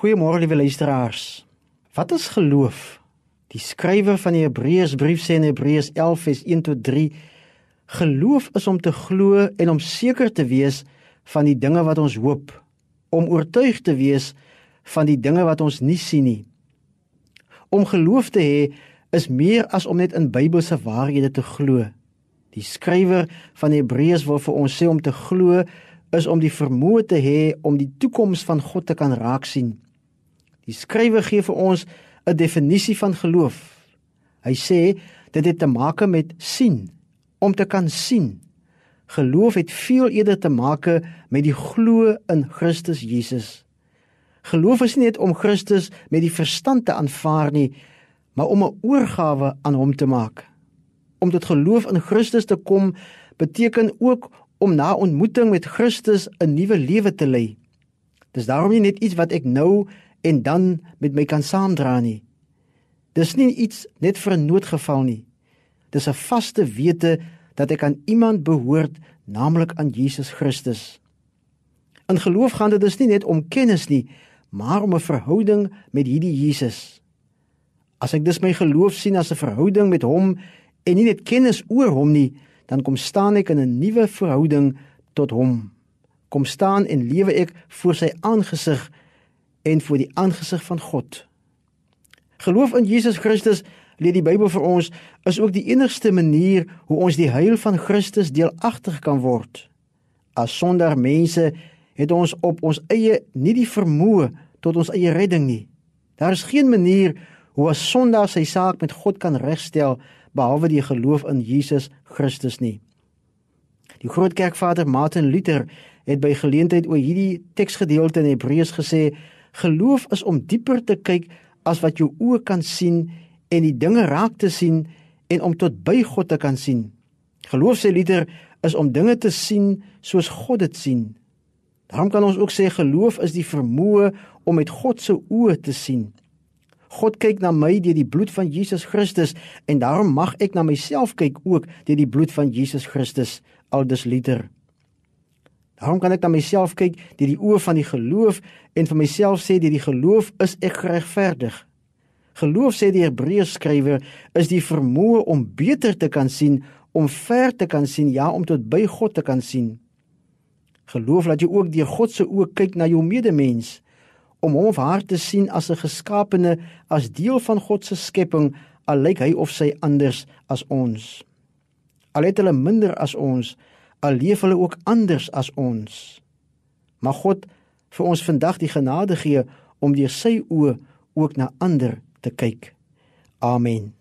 Goeiemôre liewe luisteraars. Wat is geloof? Die skrywer van die Hebreërsbrief sê in Hebreërs 11 vers 1 tot 3: Geloof is om te glo en om seker te wees van die dinge wat ons hoop, om oortuig te wees van die dinge wat ons nie sien nie. Om geloof te hê is meer as om net in Bybelse waarhede te glo. Die skrywer van Hebreërs wil vir ons sê om te glo is om die vermoë te hê om die toekoms van God te kan raak sien. Die skrywer gee vir ons 'n definisie van geloof. Hy sê dit het te maak met sien, om te kan sien. Geloof het veel eerder te maak met die glo in Christus Jesus. Geloof is nie net om Christus met die verstand te aanvaar nie, maar om 'n oorgawe aan hom te maak. Om tot geloof in Christus te kom beteken ook om na ontmoeting met Christus 'n nuwe lewe te lei. Dis daarom nie net iets wat ek nou en dan met my kan saamdra nie. Dis nie iets net vir 'n noodgeval nie. Dis 'n vaste wete dat ek aan iemand behoort, naamlik aan Jesus Christus. In geloof gaan dit dus nie net om kennis nie, maar om 'n verhouding met hierdie Jesus. As ek dus my geloof sien as 'n verhouding met hom en nie net kennis oor hom nie, dan kom staan ek in 'n nuwe verhouding tot hom. Kom staan en lewe ek voor sy aangesig en voor die aangesig van God. Geloof in Jesus Christus, leer die Bybel vir ons, is ook die enigste manier hoe ons die heil van Christus deelagtig kan word. As sonder mense het ons op ons eie nie die vermoë tot ons eie redding nie. Daar is geen manier hoe 'n sondaar sy saak met God kan regstel behalwe die geloof in Jesus Christus nie. Die groot kerkvader Martin Luther het by geleentheid oor hierdie teksgedeelte in Hebreërs gesê: "Geloof is om dieper te kyk as wat jou oë kan sien en die dinge raak te sien en om tot by God te kan sien." Geloof sê Luther is om dinge te sien soos God dit sien. Daarom kan ons ook sê geloof is die vermoë om met God se oë te sien. God kyk na my deur die bloed van Jesus Christus en daarom mag ek na myself kyk ook deur die bloed van Jesus Christus aldus liter. Daarom kan ek na myself kyk deur die oë van die geloof en vir myself sê deur die geloof is ek geregverdig. Geloof sê die Hebreërs skrywer is die vermoë om beter te kan sien, om ver te kan sien, ja om tot by God te kan sien. Geloof laat jy ook deur God se oë kyk na jou medemens om hom of haar te sien as 'n geskaapene, as deel van God se skepping, al lyk hy of sy anders as ons. Al het hulle minder as ons, al leef hulle ook anders as ons. Mag God vir ons vandag die genade gee om deur sy oë ook na ander te kyk. Amen.